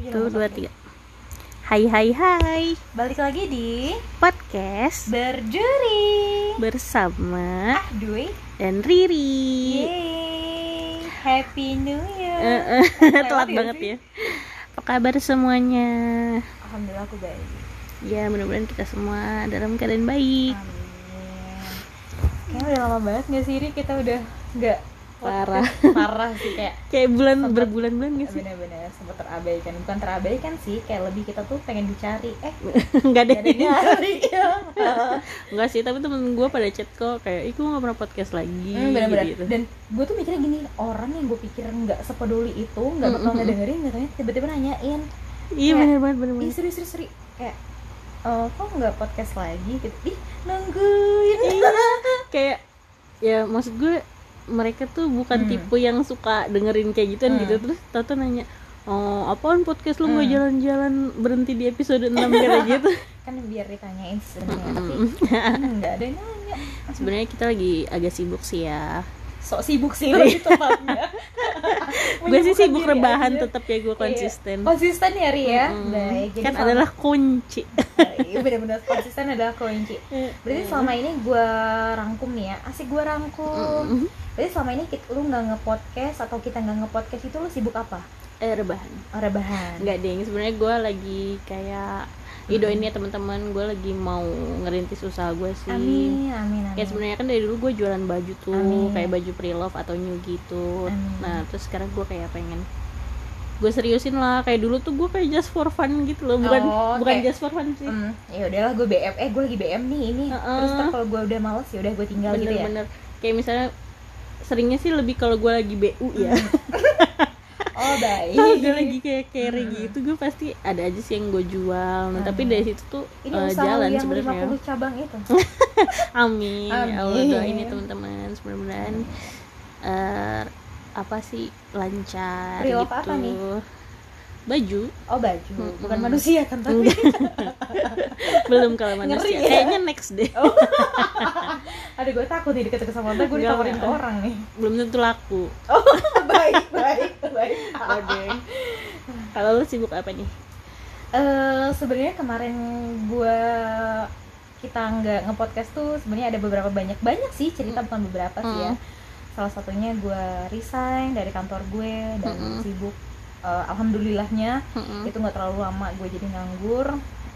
Satu, dua, tiga. Hai hai hai. Balik lagi di Podcast Berduri bersama Ah Dui dan Riri. Yeay Happy New Year Eh, eh, Telat ya banget sih? ya. Apa kabar semuanya? Alhamdulillah aku baik Ya mudah-mudahan kita semua dalam keadaan baik. Amin Kayaknya udah lama banget gak sih Ri kita udah nggak Parah. Parah sih kayak Kayak bulan Sempet- berbulan-bulan gak sih? bener-bener sempat terabaikan bukan terabaikan sih kayak lebih kita tuh pengen dicari eh Enggak ada. yang nyari ya Enggak sih, tapi temen gue pada chat kok kayak, "Ih, gue gak pernah podcast lagi." Hmm, bener-bener gitu. dan gue tuh mikirnya gini orang yang gue pikir nggak sepeduli itu nggak bakal Mm-mm. ngedengerin nggak taunya tiba-tiba nanyain Iya bener banget, bener banget. serius serius serius kayak eh kok nggak podcast lagi gitu ih nungguin Iya. Kayak ya maksud gue mereka tuh bukan Hmm. tipe yang suka dengerin kayak gituan Hmm. gitu terus Tata nanya oh apaan podcast lu nggak Hmm. jalan-jalan berhenti di episode 6 kayak gitu kan biar ditanyain sebenarnya hmm, nggak ada nanya sebenarnya kita lagi agak sibuk sih ya sok sibuk sih lebih tepatnya. Gue sih sibuk rebahan aja. tetap ya gue Iya. konsisten. Konsisten ya Ri ya? Mm-mm. baik jadi kan selama- adalah kunci. Iya, benar-benar konsisten adalah kunci. Berarti selama ini gue rangkum nih ya? Asik gue rangkum. Berarti selama ini kita, lu nggak nge-podcast atau kita nggak nge-podcast itu lu sibuk apa? Eh rebahan. Oh, rebahan. Enggak deh, sebenarnya gue lagi kayak idoin ya teman-teman. Gue lagi mau ngerintis usaha gue sih. Amin amin amin. Kayak sebenarnya kan dari dulu gue jualan baju tuh Amin. kayak baju pre-love atau new gitu. Amin. nah terus sekarang gue kayak pengen gue seriusin lah. Kayak dulu tuh gue kayak just for fun gitu loh. Bukan Oh, bukan kayak- just for fun sih. Hmm, ya udahlah gue BM eh gue lagi BM nih ini. Heeh. terus ntar kalau gue udah males ya udah gue tinggal gitu ya. Bener-bener. Kayak misalnya seringnya sih lebih kalau gue lagi BU ya oh baik kalau gue lagi kayak carry Hmm. gitu gue pasti ada aja sih yang gue jual nah, tapi Hmm. dari situ tuh ini usaha jalan yang sebenarnya 50 cabang itu Amin. Ya Allah Amin. doain ya teman-teman mudah-mudahan eh, apa sih lancar Pre-love gitu. apa nih? Baju oh baju Mm-mm. bukan manusia kan tapi belum kalau manusia. Ngeri ya? Kayaknya next deh. oh. aduh gue takut nih deket-deket sama ntar gue ditawarin ke orang nih Belum tentu laku. oh baik baik baik Oke. Kalau lu sibuk apa nih? Eh sebenarnya kemarin gue kita nggak ngepodcast tuh sebenarnya ada beberapa banyak banyak sih cerita bukan beberapa sih ya Mm. salah satunya gue resign dari kantor gue dan Mm-mm. sibuk Eh, alhamdulillahnya Mm-mm. itu nggak terlalu lama gue jadi nganggur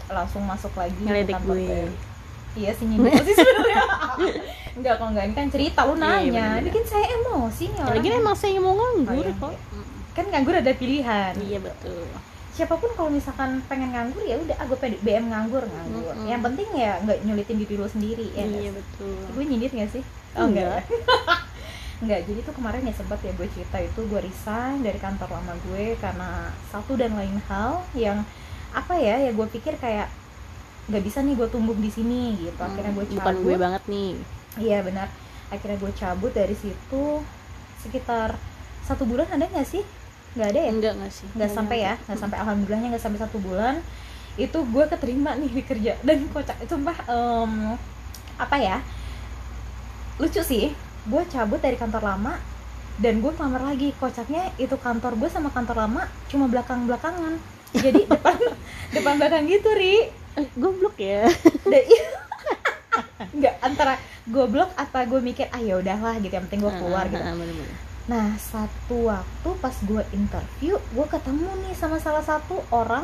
langsung masuk lagi Ngeledek gue. baru. iya sih nyindir sih sebenarnya enggak kalau enggak ini kan cerita lu Iya, nanya bener-bener. bikin saya emosi nih orang lagi emang saya mau nganggur Oh, iya. kok. kan nganggur ada pilihan Iya betul. siapa pun kalau misalkan pengen nganggur ya udah ah gue pede- BM nganggur nganggur Mm-mm. yang penting ya nggak nyulitin diri lu sendiri ya nggak Iya betul. gue nyindir gak sih Enggak. Enggak, jadi tuh kemarin ya sempat ya gue cerita itu gue resign dari kantor lama gue karena satu dan lain hal yang apa ya ya gue pikir kayak nggak bisa nih gue tumbuh di sini gitu. Akhirnya gue Hmm, cabut. bukan gue banget nih. iya benar. Akhirnya gue cabut dari situ sekitar satu bulan ada nggak sih? Nggak ada ya? Enggak enggak sih. nggak sampai ya? Nggak sampai. Alhamdulillahnya nggak sampai satu bulan. Itu gue keterima nih di kerja. Dan kocak sumpah em, apa ya? Lucu sih gue cabut dari kantor lama dan gue kelamar lagi kocaknya itu kantor gue sama kantor lama cuma belakang belakangan jadi depan depan belakang gitu ri Eh, goblok ya. dan nggak antara goblok apa gue mikir ah ya udahlah gitu yang penting gue keluar gitu Ah, ah, bener-bener. Nah, satu waktu pas gue interview, gue ketemu nih sama salah satu orang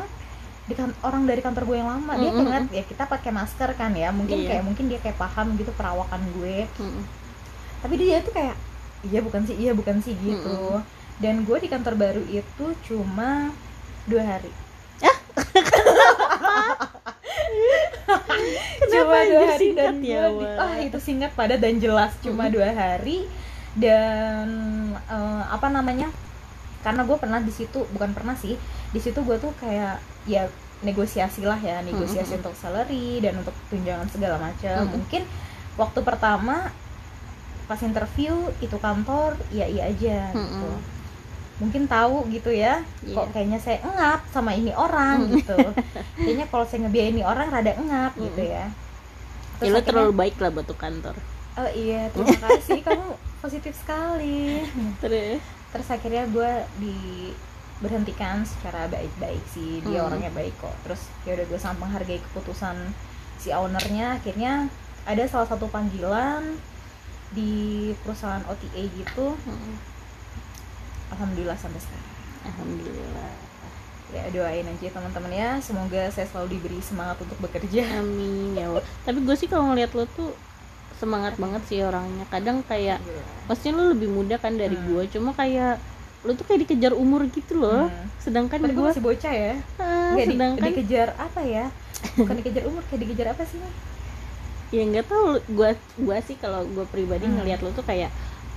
di kan orang dari kantor gue yang lama. Dia Mm-mm. ingat ya kita pakai masker kan ya. Mungkin Iya. kayak mungkin dia kayak paham gitu perawakan gue. Mm-mm. Tapi dia tuh kayak iya bukan sih, iya bukan sih gitu. Dan gue di kantor baru itu cuma dua hari. cuma anjir dua hari dan ya, di- ah itu singkat padat dan jelas cuma dua hari dan eh, apa namanya karena gue pernah di situ bukan pernah sih di situ gue tuh kayak ya negosiasi lah ya negosiasi Mm-mm. untuk salary dan untuk tunjangan segala macam Mm-mm. mungkin waktu pertama pas interview itu kantor iya iya aja gitu. Mm-mm. mungkin tahu gitu ya Iya. kok kayaknya saya engap sama ini orang gitu. Kayaknya kalau saya ngebiayain ini orang rada engap gitu ya. Ya lo akhirnya- terlalu baik lah buat tuh kantor. oh iya terima kasih. Kamu positif sekali. Terus? Terus akhirnya gue di berhentikan secara baik-baik sih. Dia Hmm. orangnya baik kok. Terus ya udah gue sangat menghargai keputusan si ownernya akhirnya ada salah satu panggilan di perusahaan OTA gitu Mm, alhamdulillah sampai sekarang. Alhamdulillah. Ya doain aja teman-teman ya semoga saya selalu diberi semangat untuk bekerja. Amin ya tapi gue sih kalau ngeliat lo tuh semangat banget sih orangnya. Kadang kayak maksudnya lo lebih muda kan dari Hmm. gue cuma kayak lo tuh kayak dikejar umur gitu loh. Hmm. sedangkan gue masih bocah ya. Ah, Nggak, di- sedangkan dikejar apa ya? Bukan dikejar umur kayak dikejar apa sih nih ya nggak tahu. Gue gua sih kalau gue pribadi Hmm. ngelihat lo tuh kayak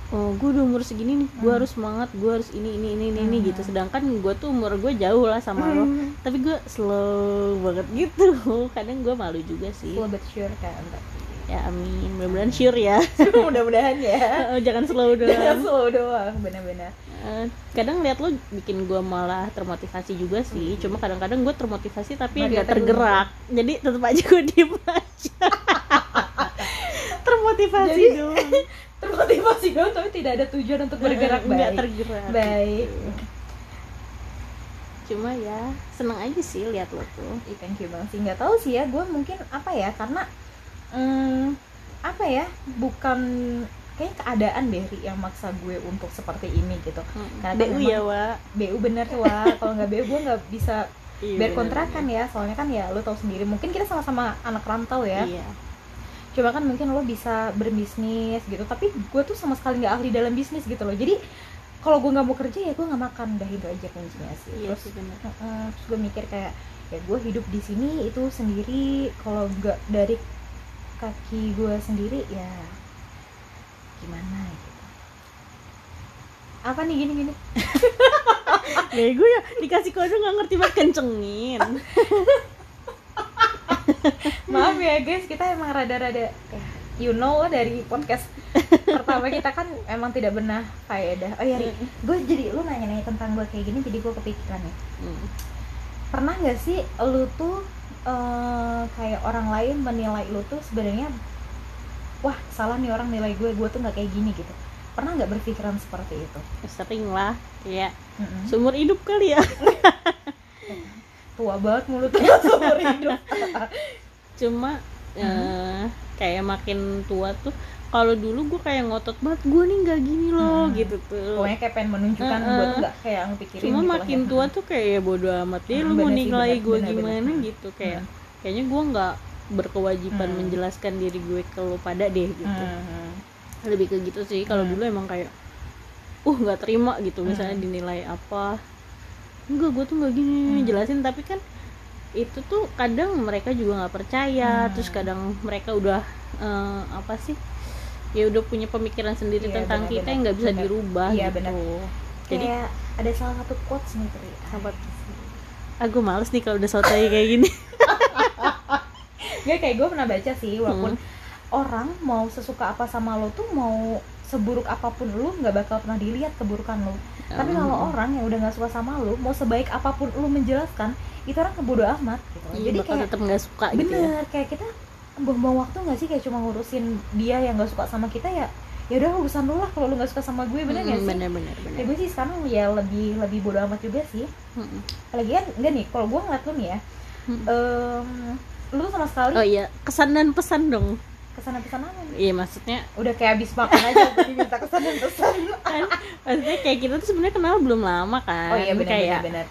oh gue udah umur segini nih gue Hmm. harus semangat gue harus ini ini ini ini, ini Hmm. gitu. Sedangkan gue tuh umur gue jauh lah sama lo. Hmm. tapi gue slow banget gitu. Kadang gue malu juga sih. Slow but sure kan ya amin. Mudah-mudahan sure ya. Mudah-mudahan ya. Jangan slow jangan doang. slow doang benar-benar. Kadang lihat lo bikin gue malah termotivasi juga sih. Hmm. cuma kadang-kadang gue termotivasi tapi Nggak tergerak. Jadi tetap aja gue diem aja termotivasi Jadi- doang termotivasi doang tapi tidak ada tujuan untuk bergerak nggak baik. tergerak. Baik. Cuma ya seneng aja sih lihat lo tuh. Ih, thank you banget sih. Nggak tahu sih ya gue mungkin apa ya karena hmm, apa ya bukan kayak keadaan deh Ri, yang maksa gue untuk seperti ini gitu. Karena kan BU ya wa BU bener wah kalau nggak BU gue nggak bisa Iya, bayar bener, kontrakan ya. Soalnya kan ya lo tahu sendiri. Mungkin kita sama-sama anak rantau ya. Iya cuma kan mungkin lo bisa berbisnis gitu tapi gue tuh sama sekali nggak ahli dalam bisnis gitu loh. Jadi kalau gue nggak mau kerja ya gue nggak makan udah itu aja kuncinya sih iya terus sih bener. Heeh, terus gue mikir kayak ya gue hidup di sini itu sendiri kalau nggak dari kaki gue sendiri ya gimana gitu. Apa nih gini gini? Bego ya dikasih kode nggak ngerti banget kencengin maaf ya guys kita emang rada-rada you know lah dari podcast pertama kita kan emang tidak benar faedah. Oh ya Ri, gue jadi lu nanya-nanya tentang gue kayak gini jadi gue kepikiran ya. Hmm. pernah nggak sih lu tuh eh, kayak orang lain menilai lu tuh sebenarnya wah salah nih orang nilai gue gue tuh nggak kayak gini gitu? Pernah nggak berpikiran seperti itu? Sering lah kayak Mm-mm. seumur hidup kali ya tua banget mulutnya seumur hidup cuma eh, kayak makin tua tuh kalau dulu gue kayak ngotot banget gue nih nggak gini loh Hmm. gitu tuh pokoknya kayak pengen menunjukkan Uh-uh. gue tuh nggak kayak ngepikirin cuma gitu makin ya. tua tuh kayak ya bodo amat deh Hmm, lu mau nilai gue gimana bener. gitu kayak Hmm. kayaknya gue nggak berkewajiban Hmm. menjelaskan diri gue ke lu pada deh gitu Hmm. lebih ke gitu sih kalau Hmm. dulu emang kayak uh nggak terima gitu misalnya Hmm. dinilai apa enggak gue tuh nggak gini Hmm. jelasin tapi kan itu tuh kadang mereka juga nggak percaya Hmm. terus kadang mereka udah eh, apa sih ya udah punya pemikiran sendiri Iya, tentang benar, kita yang nggak bisa benar. dirubah Iya, gitu benar. jadi kayak ada salah satu quotes nih Tri Apa aku males nih kalau udah sotoy kayak gini Gak kayak gue pernah baca sih walaupun Hmm. orang mau sesuka apa sama lo tuh mau seburuk apa pun lo nggak bakal pernah dilihat keburukan lo tapi kalau orang yang udah nggak suka sama lo mau sebaik apa pun lo menjelaskan itu orang kebodo amat gitu. Iya, jadi kayak tetap nggak suka gitu ya. Bener kayak kita buang-buang waktu nggak sih? Kayak cuma ngurusin dia yang nggak suka sama kita ya ya udah urusan lo lah kalau lo nggak suka sama gue bener nggak Hmm, sih? bener bener bener. Ya gue sih sekarang ya lebih lebih bodo amat juga sih. Hmm. lagi kan enggak nih kalau gue ngeliat lo nih ya Hmm. em, lu sama sekali oh iya kesan dan pesan dong ke sana ke sana nih. Iya maksudnya udah kayak habis makan aja diminta kesan dan pesan kan maksudnya kayak kita tuh sebenarnya kenal belum lama kan oh iya benar kayak benar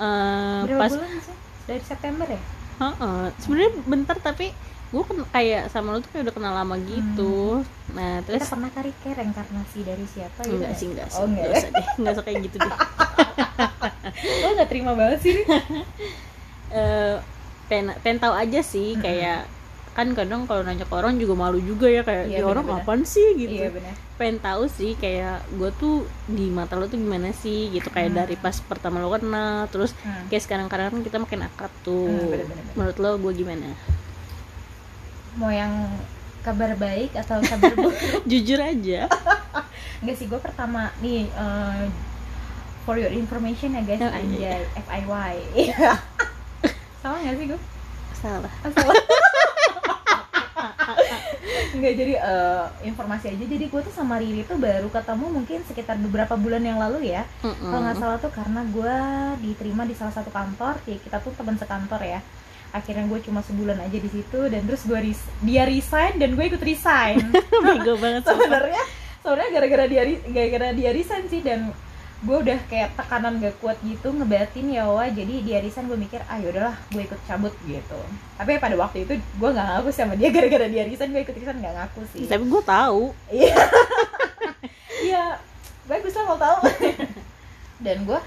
eh, berapa pas bulan sih? Dari September ya? Heeh. sebenarnya bentar tapi gue kayak sama lu tuh kayak udah kenal lama gitu. Nah kita terus pernah kari ke reinkarnasi dari siapa gitu enggak ya? sih enggak sih. Oh enggak. Enggak usah deh enggak usah kayak gitu deh. Lo nggak terima banget sih? Eh, pengen pengen tahu aja sih kayak kan kadang kalau nanya ke orang juga malu juga ya kayak Iya, "Ini orang apaan sih? gitu. Iya pengen tahu sih kayak gue tuh di mata lo tuh gimana sih? gitu kayak Hmm. dari pas pertama lo kenal terus hmm. kayak sekarang kadang kan kita makin akrab tuh. Hmm, bener-bener. menurut lo gue gimana? Mau yang kabar baik atau kabar buruk? Jujur aja. Enggak sih gue pertama nih eh, for your information ya guys Oh, iya. anjay FIY sama nggak sih gue salah. Oh, salah nggak jadi eh, informasi aja. Jadi gue tuh sama Riri tuh baru ketemu mungkin sekitar beberapa bulan yang lalu ya. Kalau nggak salah tuh karena gue diterima di salah satu kantor. Ya kita tuh teman sekantor ya. Akhirnya gue cuma sebulan aja di situ dan terus gue res- dia resign dan gue ikut resign. Bego banget sebenarnya sebenarnya gara-gara dia gara-gara dia resign sih dan gue udah kayak tekanan gak kuat gitu ngebatin ya wah jadi dia resign gue mikir ah yaudahlah gue ikut cabut gitu. Tapi pada waktu itu gue nggak ngaku sama dia gara-gara dia resign gue ikut resign nggak ngaku sih. Tapi gue tahu. Iya. Iya bagus lah kalau tahu. Dan gue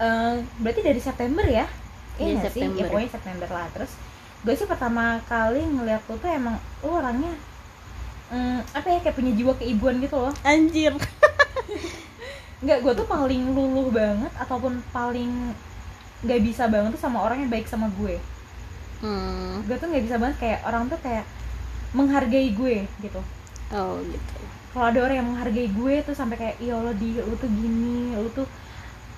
eh, berarti dari September ya? Iya, iya sih? Ya September. pokoknya September lah. Terus gue sih pertama kali ngeliat lu tuh emang lu orangnya mm, apa ya kayak punya jiwa keibuan gitu loh. Anjir nggak gue tuh paling luluh banget ataupun paling nggak bisa banget tuh sama orang yang baik sama gue. Hmm. gue tuh nggak bisa banget kayak orang tuh kayak menghargai gue gitu. Oh gitu. Kalau ada orang yang menghargai gue tuh sampai kayak iya Allah di lu tuh gini lu tuh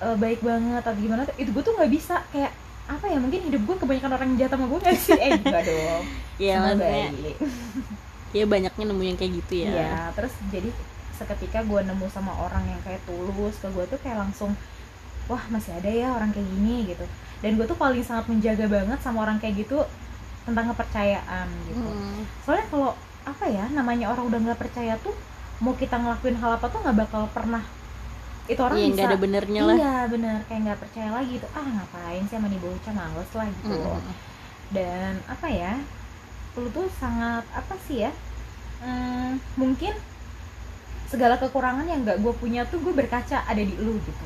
eh, baik banget atau gimana tuh itu gue tuh nggak bisa. Kayak apa ya mungkin hidup gue kebanyakan orang jahat sama gue nggak sih? Eh enggak dong. Ya Semua maksudnya ya banyaknya nemu yang kayak gitu ya. Iya, terus jadi seketika gue nemu sama orang yang kayak tulus ke gue tuh kayak langsung wah masih ada ya orang kayak gini gitu dan gue tuh paling sangat menjaga banget sama orang kayak gitu tentang kepercayaan gitu Hmm. soalnya kalau apa ya namanya orang udah nggak percaya tuh mau kita ngelakuin hal apa tuh nggak bakal pernah itu orang Iya, bisa ada benernya lah iya bener kayak nggak percaya lagi gitu ah ngapain sih sama nih bocah males lah gitu Mm-mm. dan apa ya lu tuh sangat apa sih ya hmm, mungkin segala kekurangan yang nggak gue punya tuh gue berkaca ada di lu gitu.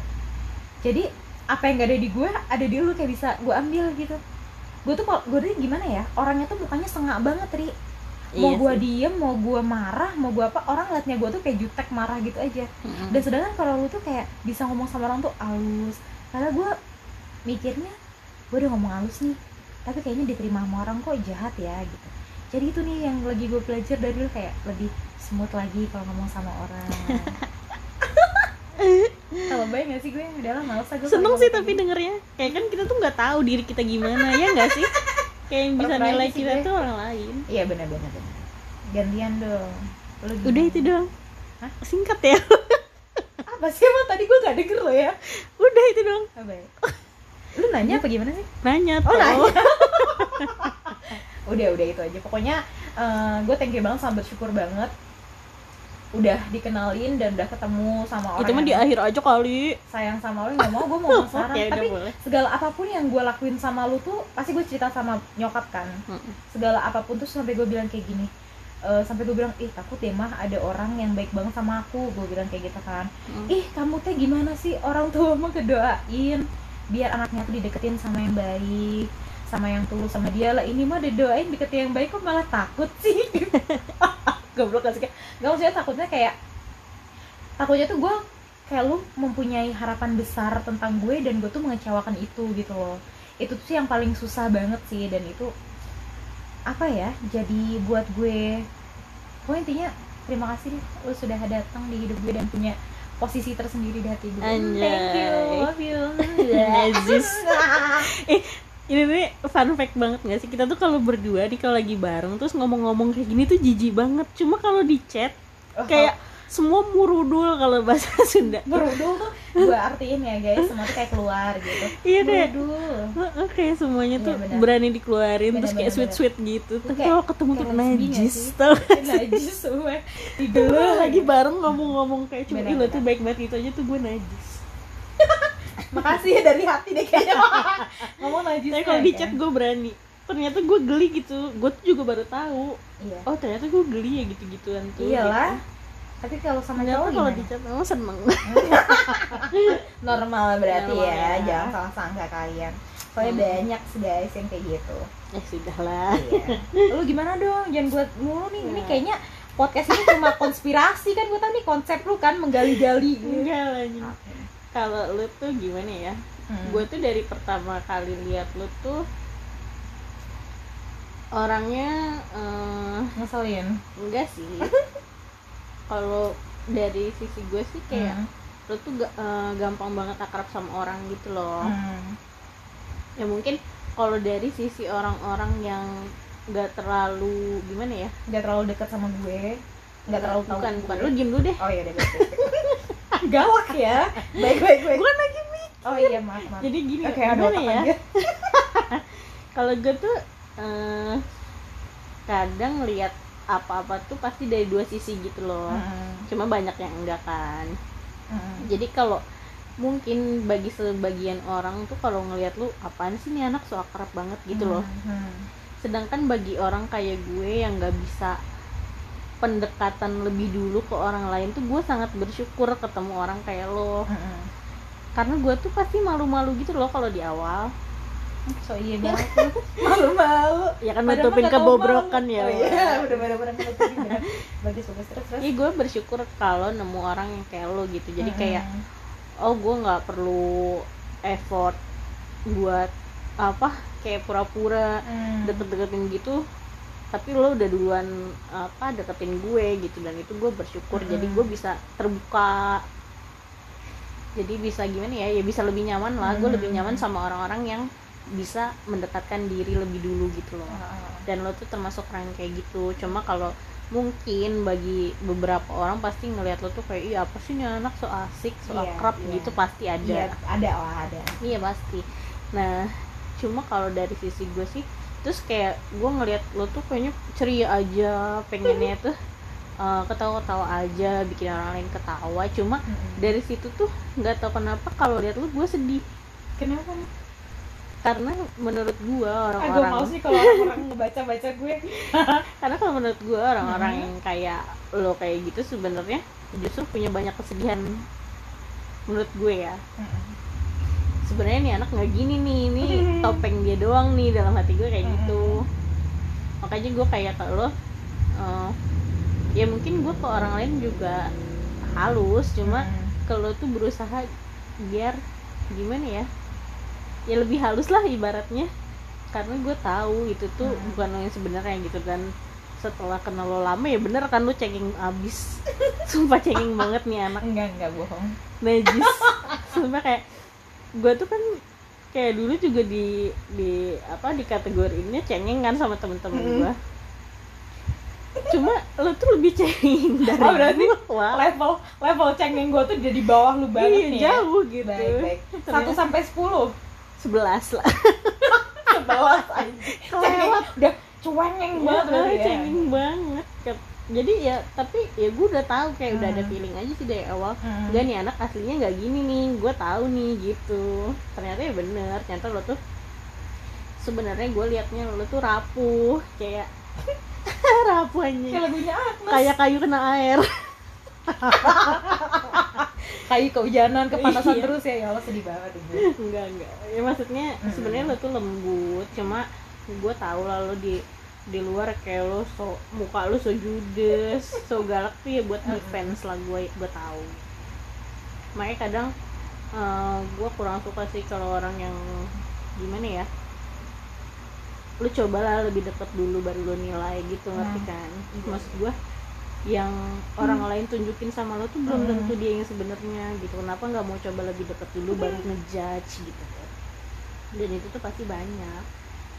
Jadi apa yang gak ada di gue ada di lu kayak bisa gue ambil gitu. Gue tuh gue tuh gimana ya orangnya tuh mukanya sengak banget ri. Mau Iya gue diem mau gue marah mau gue apa orang liatnya gue tuh kayak jutek marah gitu aja. Dan sedangkan kalau lu tuh kayak bisa ngomong sama orang tuh halus. Karena gue mikirnya gue udah ngomong halus nih tapi kayaknya diterima sama orang kok jahat ya gitu. Jadi itu nih yang lagi gue belajar dari lu kayak lebih smooth lagi kalau ngomong sama orang. Kalau baik gak sih gue? Udah lah males gue seneng sih tapi kayak dengernya. Kayak kan kita tuh nggak tahu diri kita gimana ya nggak sih? Kayak yang bisa nilai sih kita gue. tuh orang lain. Gitu. iya benar benar benar. Gantian dong. Lu gimana? udah itu doang. Hah? singkat ya. Apa sih emang tadi gue gak denger lo ya. Udah itu doang. Apa ya? lu nanya apa gimana sih? Nanya Oh, nanya. udah udah itu aja. Pokoknya gue thank you banget sama bersyukur banget udah dikenalin dan udah ketemu sama orang itu mah di akhir aja kali. sayang sama lo nggak mau gue mau sekarang ya tapi boleh. segala apa pun yang gue lakuin sama lu tuh pasti gue cerita sama nyokap kan. Mm-mm. segala apa pun tuh sampai gue bilang kayak gini. Eh, sampai gue bilang ih takut deh mah ada orang yang baik banget sama aku gue bilang kayak gitu kan. Mm. ih kamu teh gimana sih? Orang tua mah kedoain biar anaknya tuh dideketin sama yang baik sama yang tulus sama dia. Lah ini mah didoain deketin yang baik kok malah takut sih goblok gak sih? Gak maksudnya takutnya kayak takutnya tuh gue kayak lu mempunyai harapan besar tentang gue dan gue tuh mengecewakan itu gitu loh. Itu tuh sih yang paling susah banget sih dan itu apa ya jadi buat gue. Pokoknya intinya terima kasih deh lu sudah datang di hidup gue dan punya posisi tersendiri di hati gue. Anjay. thank you love you. Najis. ini nih fun fact banget gak sih? Kita tuh kalau berdua nih kalau lagi bareng terus ngomong-ngomong kayak gini tuh jijik banget. Cuma kalau di chat Oh, kayak semua murudul kalau bahasa Sunda. Berudul tuh gue artiin ya guys. Semua tuh kayak keluar gitu. Iya deh. Heeh, kayak semuanya tuh benar. berani dikeluarin Benar, terus kayak sweet sweet gitu. Itu tapi kalau ketemu tuh najis tau najis semua. Di lagi bareng ngomong-ngomong kayak cuma lo tuh baik banget gitu aja tuh gue najis makasih ya dari hati deh kayaknya. Ngomong najis tapi kalau di chat gue berani. Ternyata gue geli gitu. Gue tuh juga baru tahu. Iya. Oh ternyata gue geli ya gitu-gituan tuh. Iyalah. Gitu. tapi kalau sama ternyata cowok kalau di chat emang seneng. Normal berarti Normal ya. ya. jangan salah sangka kalian. Soalnya Hmm. banyak sih guys yang kayak gitu. Ya sudah lah iya. lu gimana dong? Jangan buat mulu nih. Ini Iya. kayaknya podcast ini cuma konspirasi kan. Gue tahu nih konsep lu kan menggali-gali. Enggak lah. Kalau lu tuh gimana ya Hmm. gue tuh dari pertama kali lihat lu tuh orangnya eh, ngeselin enggak sih kalau dari sisi gue sih kayak Hmm. lu tuh eh, gampang banget akrab sama orang gitu loh Hmm. ya mungkin kalau dari sisi orang-orang yang nggak terlalu gimana ya nggak terlalu dekat sama gue nggak terlalu tahu bukan gue. bukan lu diem dulu deh oh iya deh galak ya. Baik baik baik. Gue lagi mikir. Oh iya maaf maaf. Jadi gini oke ada gimana ya? kalau gue tuh eh, kadang lihat apa-apa tuh pasti dari dua sisi gitu loh. Hmm, cuma banyak yang enggak kan. Hmm. jadi kalau mungkin bagi sebagian orang tuh kalau ngelihat lu apaan sih nih anak? So akrab banget gitu loh. Hmm, sedangkan bagi orang kayak gue yang nggak bisa pendekatan lebih dulu ke orang lain tuh gue sangat bersyukur ketemu orang kayak lo hmm, hmm. karena gue tuh pasti malu-malu gitu loh kalau di awal so iya banget lu. malu-malu ya kan Padahal nutupin kebobrokan malu. ya oh, iya udah bener-bener nutupin bener. bagus bagus terus terus Iya gue bersyukur kalau nemu orang yang kayak lo gitu jadi Hmm, kayak oh gue nggak perlu effort buat apa kayak pura-pura Hmm. deket-deketin gitu tapi lo udah duluan apa deketin gue gitu. Dan itu gue bersyukur. Mm-mm. jadi gue bisa terbuka. Jadi bisa gimana ya? Ya bisa lebih nyaman lah. Gue lebih nyaman sama orang-orang yang bisa mendekatkan diri lebih dulu gitu loh. Ah, dan lo tuh termasuk orang kayak gitu. Cuma kalau mungkin bagi beberapa orang pasti ngelihat lo tuh kayak iya apa sih nih anak? So asik so Iya, akrab iya. gitu pasti ada. Iya ada lah ada. Iya pasti. Nah, cuma kalau dari sisi gue sih, terus kayak gue ngeliat lo tuh kayaknya ceria aja, pengennya tuh uh, ketawa-ketawa aja, bikin orang lain ketawa. Cuma Mm-mm. dari situ tuh nggak tahu kenapa kalau lihat lo gue sedih. kenapa Karena menurut gue ah gue orang-orang, mau sih kalau orang ngebaca baca gue karena kalau menurut gue orang-orang Mhm. yang kayak lo kayak gitu sebenarnya justru punya banyak kesedihan. Menurut gue ya. Sebenarnya nih anak nggak gini nih ini topeng dia doang nih dalam hati gue kayak gitu. Makanya gue kayak ke lo eh, ya mungkin gue ke orang lain juga halus cuma kalau tuh berusaha biar gimana ya ya lebih halus lah ibaratnya. Karena gue tahu itu tuh Mhm. bukan lo yang sebenarnya gitu dan setelah kenal lo lama ya bener kan lo cengeng abis. Sumpah cengeng banget nih anak. Enggak enggak bohong. Najis. Sumpah kayak gue tuh kan kayak dulu juga di di apa di kategori ini cengeng kan sama temen-temen Mm. gue cuma lo tuh lebih cengeng dari Oh, berarti gua. level level cengeng gue tuh udah di bawah lu banget iya nih ya? jauh gitu. Baik baik. Satu sampai sepuluh? Sebelas lah. Sebelas aja cengeng. Udah cuengeng banget Iya, berarti ya? cengeng banget jadi ya tapi ya gue udah tahu kayak udah ada Hmm. feeling aja sih dari awal Hmm. Enggak nih anak aslinya nggak gini nih gue tahu nih gitu ternyata ya bener ternyata lo tuh sebenarnya gue liatnya lo tuh rapuh kayak rapuh kayak aja lagunya kayak kayu kena air kayu kehujanan kepanasan Iya. terus ya ya Allah sedih banget ibu enggak enggak ya maksudnya Mm-mm. sebenarnya lo tuh lembut cuma gue tahu lah lo di di luar kayak lo so muka lo so judes so galak tuh ya buat defense lah gue gue tahu. Makanya kadang gue kurang suka sih kalau orang yang gimana ya lu cobalah lebih deket dulu baru lo nilai gitu ngerti Hmm. kan? Iya. maksud gue yang orang lain tunjukin sama lo tuh belum Hmm. tentu dia yang sebenarnya gitu. Kenapa nggak mau coba lebih deket dulu baru ngejudge gitu? Dan itu tuh pasti banyak.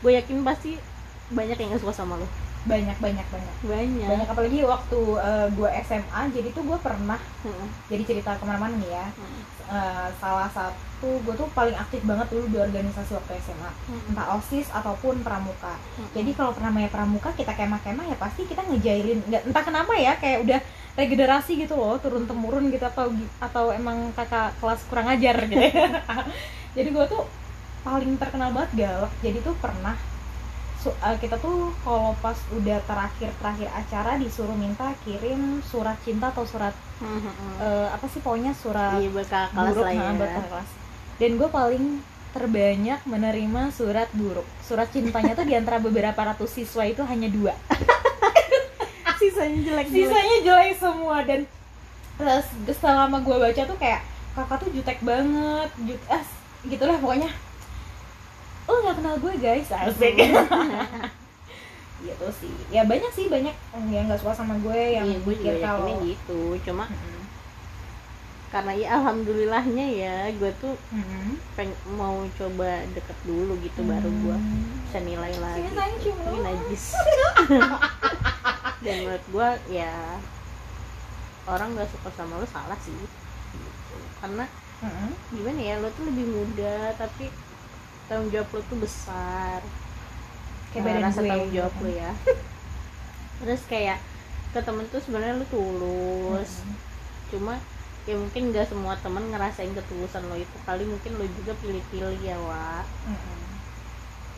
Gue yakin pasti banyak yang gak suka sama lo banyak banyak banyak. Banyak, banyak apalagi waktu eh, gue SMA jadi tuh gue pernah Heeh, jadi cerita ke mana-mana nih ya. Heeh, Eh, salah satu gue tuh paling aktif banget dulu di organisasi waktu SMA heeh, entah osis ataupun pramuka. Heeh. jadi kalau namanya pramuka kita kemah-kemah ya pasti kita ngejailin. Nggak entah kenapa ya kayak udah regenerasi gitu loh turun temurun gitu atau atau emang kakak kelas kurang ajar gitu jadi gue tuh paling terkenal banget galak. Jadi tuh pernah eh, kita tuh kalau pas udah terakhir terakhir acara disuruh minta kirim surat cinta atau surat heeh. eh, apa sih pokoknya surat iya buruk lah ya. nah, kakak kelas. Dan gue paling terbanyak menerima surat buruk. Surat cintanya tuh di antara beberapa ratus siswa itu hanya dua. Sisanya jelek jelek sisanya jelek semua. Dan terus selama gue baca tuh kayak kakak tuh jutek banget jut ah, gitulah pokoknya lo nggak kenal gue guys asik gitu sih ya banyak sih banyak yang nggak suka sama gue yang iya gue juga mikir kalau gitu cuma Mm-mm. karena ya alhamdulillahnya ya gue tuh Mm-mm. peng mau coba deket dulu gitu baru gue Hmm. bisa nilai lagi sayang cium ini najis dan menurut gue ya orang nggak suka sama lo salah sih gitu. karena Mm-mm. gimana ya lo tuh lebih muda tapi tanggung jawab lo tuh besar. Kayak Nah, rasa gue, tanggung jawab lo ya. Terus kayak ke temen tuh sebenarnya lo tulus. Mm-mm. cuma ya mungkin nggak semua temen ngerasain ketulusan lo itu. Kali mungkin lo juga pilih-pilih ya wa Mm-mm.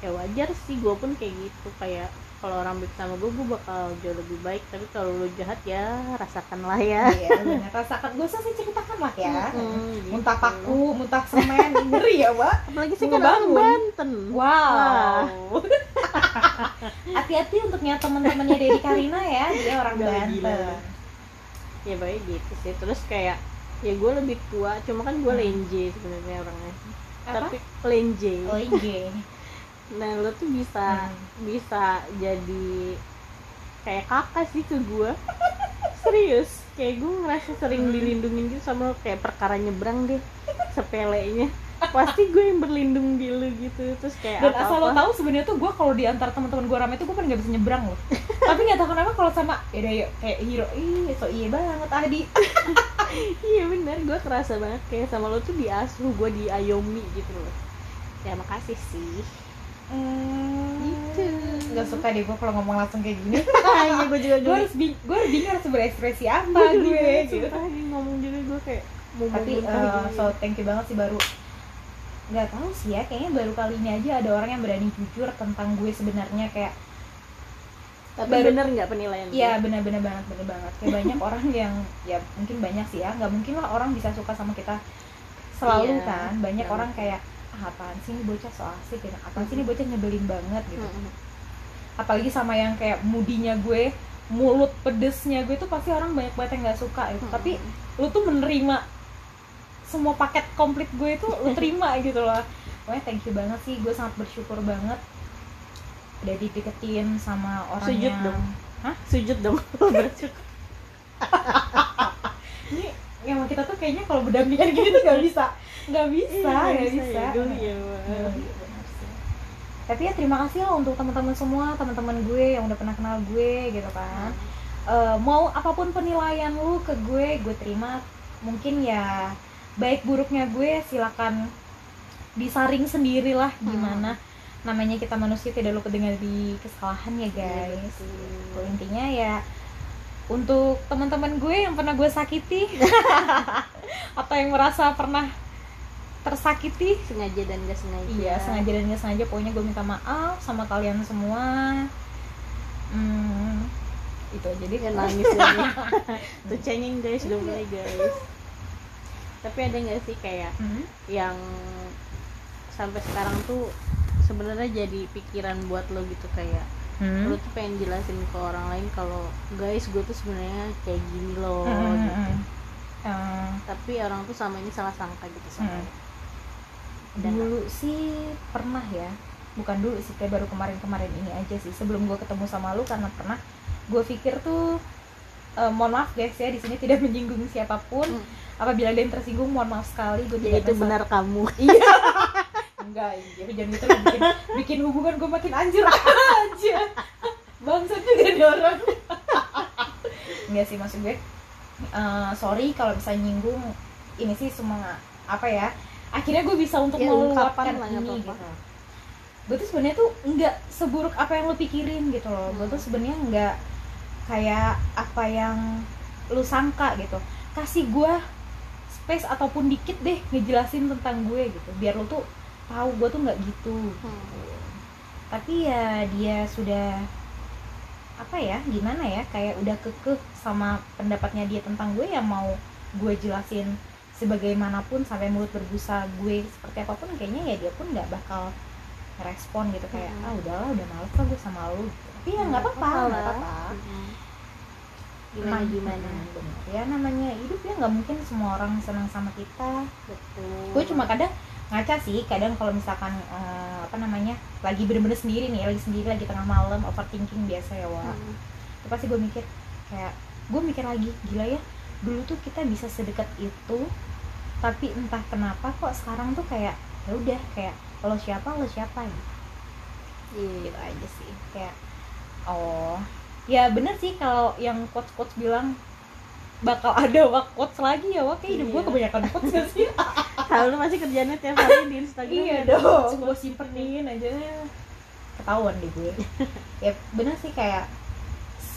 ya wajar sih gue pun kayak gitu. Kayak kalau orang baik sama gue gue bakal jauh lebih baik tapi kalau lo jahat ya rasakanlah ya Iya. Rasakan, gue usah sih ceritakan lah ya. Gitu. Muntah paku, muntah semen, ngeri ya, Mbak. apalagi sih kan orang. Banten Wow. Hati-hati untuknya teman-temannya Dedi Karina ya, dia orang Gila, Banten. gila. ya baik gitu sih terus kayak ya gue lebih tua cuma kan gue Hmm. lenje sebenarnya orangnya Apa? tapi lenje Oh nah lo tuh bisa Hmm. bisa jadi kayak kakak sih ke gue serius kayak gue ngerasa sering Hmm. dilindungin gitu sama lo kayak perkara nyebrang deh sepelenya pasti gue yang berlindung di lu gitu terus kayak Dan apa asal lo tahu sebenarnya tuh gue kalau di antara teman-teman gue rame tuh gue paling gak bisa nyebrang loh. Tapi nggak tahu kenapa kalau sama ya udah yuk kayak hero, ih so iya banget Adi. iya bener gue kerasa banget kayak sama lo tuh diasuh gue diayomi gitu loh ya makasih sih Hmm, Gitu. Gak suka deh gue kalau ngomong langsung kayak gini. iya gue juga gue harus bing gue harus bingung harus berekspresi apa gue gue gitu. ngomong juga gue kayak mau tapi gitu. so thank you banget sih baru nggak tahu sih ya kayaknya baru kali ini aja ada orang yang berani jujur tentang gue sebenarnya kayak tapi baru- bener nggak penilaian iya benar-benar banget benar banget kayak banyak orang yang ya mungkin banyak sih ya nggak mungkin lah orang bisa suka sama kita selalu Iya, kan banyak orang kayak ah, apaan sih ini bocah so asik gitu apaan sih ini bocah nyebelin banget? Gitu. Apalagi sama yang kayak mudinya gue mulut pedesnya gue tuh pasti orang banyak banget yang nggak suka gitu. tapi lu tuh menerima semua paket komplit gue itu lu terima gitu loh. Pokoknya thank you banget sih gue sangat bersyukur banget. Udah dideketin sama orang Sujud yang dong. Hah? sujud dong bersyukur. Ini yang kita tuh kayaknya kalau berdampingan gini tuh nggak bisa. Nggak bisa Iya, nggak bisa, ya geli ya Wak. Iya, iya, tapi ya terima kasih lah untuk teman-teman semua teman-teman gue yang udah pernah kenal gue gitu kan. Eh, mau apa pun penilaian lu ke gue gue terima. Mungkin ya baik buruknya gue silakan disaring sendirilah gimana. Namanya kita manusia tidak lupa dengan di kesalahan ya Iya, guys. Gitu. intinya ya untuk teman-teman gue yang pernah gue sakiti atau yang merasa pernah tersakiti. Sengaja dan gak sengaja. Iya, sengaja dan nggak sengaja pokoknya gue minta maaf sama kalian semua. Hmm, itu aja deh. Jangan nangis lagi tuh cengeng guys udah mulai guys. Tapi ada nggak sih kayak Hmm, yang sampai sekarang tuh sebenarnya jadi pikiran buat lo gitu kayak hmm. lo tuh pengen jelasin ke orang lain kalau guys gue tuh sebenarnya kayak gini loh Hmm, hmm, gitu. hmm. Eh, tapi orang tuh sama ini salah sangka gitu sama Hmm. Dan dulu sih pernah ya, bukan dulu sih kayak baru kemarin-kemarin ini aja sih. Sebelum gue ketemu sama lu karena pernah gue pikir tuh eh, mohon maaf guys ya di sini tidak menyinggung siapa pun. Hmm. Apabila ada yang tersinggung mohon maaf sekali gue ya tidak itu benar kamu iya enggak iya jangan gitu lah, bikin bikin hubungan gue makin anjir aja. Bangsat juga nih orang. Enggak sih maksud gue eh, sorry kalau bisa nyinggung ini sih semua apa ya akhirnya gue bisa untuk Ya, nggak ini apa-apa. gitu. Gue tuh sebenarnya tuh nggak seburuk apa yang lo pikirin gitu loh. Gue tuh Hmm. sebenarnya nggak kayak apa yang lu sangka gitu. Kasih gue space ataupun dikit deh ngejelasin tentang gue gitu. Biar lu tuh tahu gue tuh nggak gitu Hmm. tapi ya dia sudah apa ya gimana ya kayak udah kekeh sama pendapatnya dia tentang gue ya mau gue jelasin sebagaimanapun sampai mulut berbusa gue seperti apa pun kayaknya ya dia pun nggak bakal respon gitu kayak Mm-mm. ah udahlah udah males lah gue sama lu tapi ya nggak apa-apa nggak apa-apa Hmm. gimana gimana Hmm, bener. ya namanya hidup ya nggak mungkin semua orang senang sama kita betul gue cuma kadang ngaca sih kadang kalau misalkan eh, apa namanya lagi bener-bener sendiri nih lagi sendiri lagi tengah malam overthinking biasa ya wah Hmm. Itu pasti gue mikir kayak gue mikir lagi gila ya dulu tuh kita bisa sedekat itu tapi entah kenapa kok sekarang tuh kayak ya udah kayak lo siapa lo siapa gitu. Iya gitu aja sih. Kayak oh. Ya bener sih kalau yang coach coach bilang bakal ada wak quotes lagi ya wak? Kayak hidup gue Iya. kebanyakan quotes gak sih? Tahu lu masih kerjanya tiap hari di Instagram iya ada dong. Gue simpenin aja. Ketahuan deh gue. Ya bener sih kayak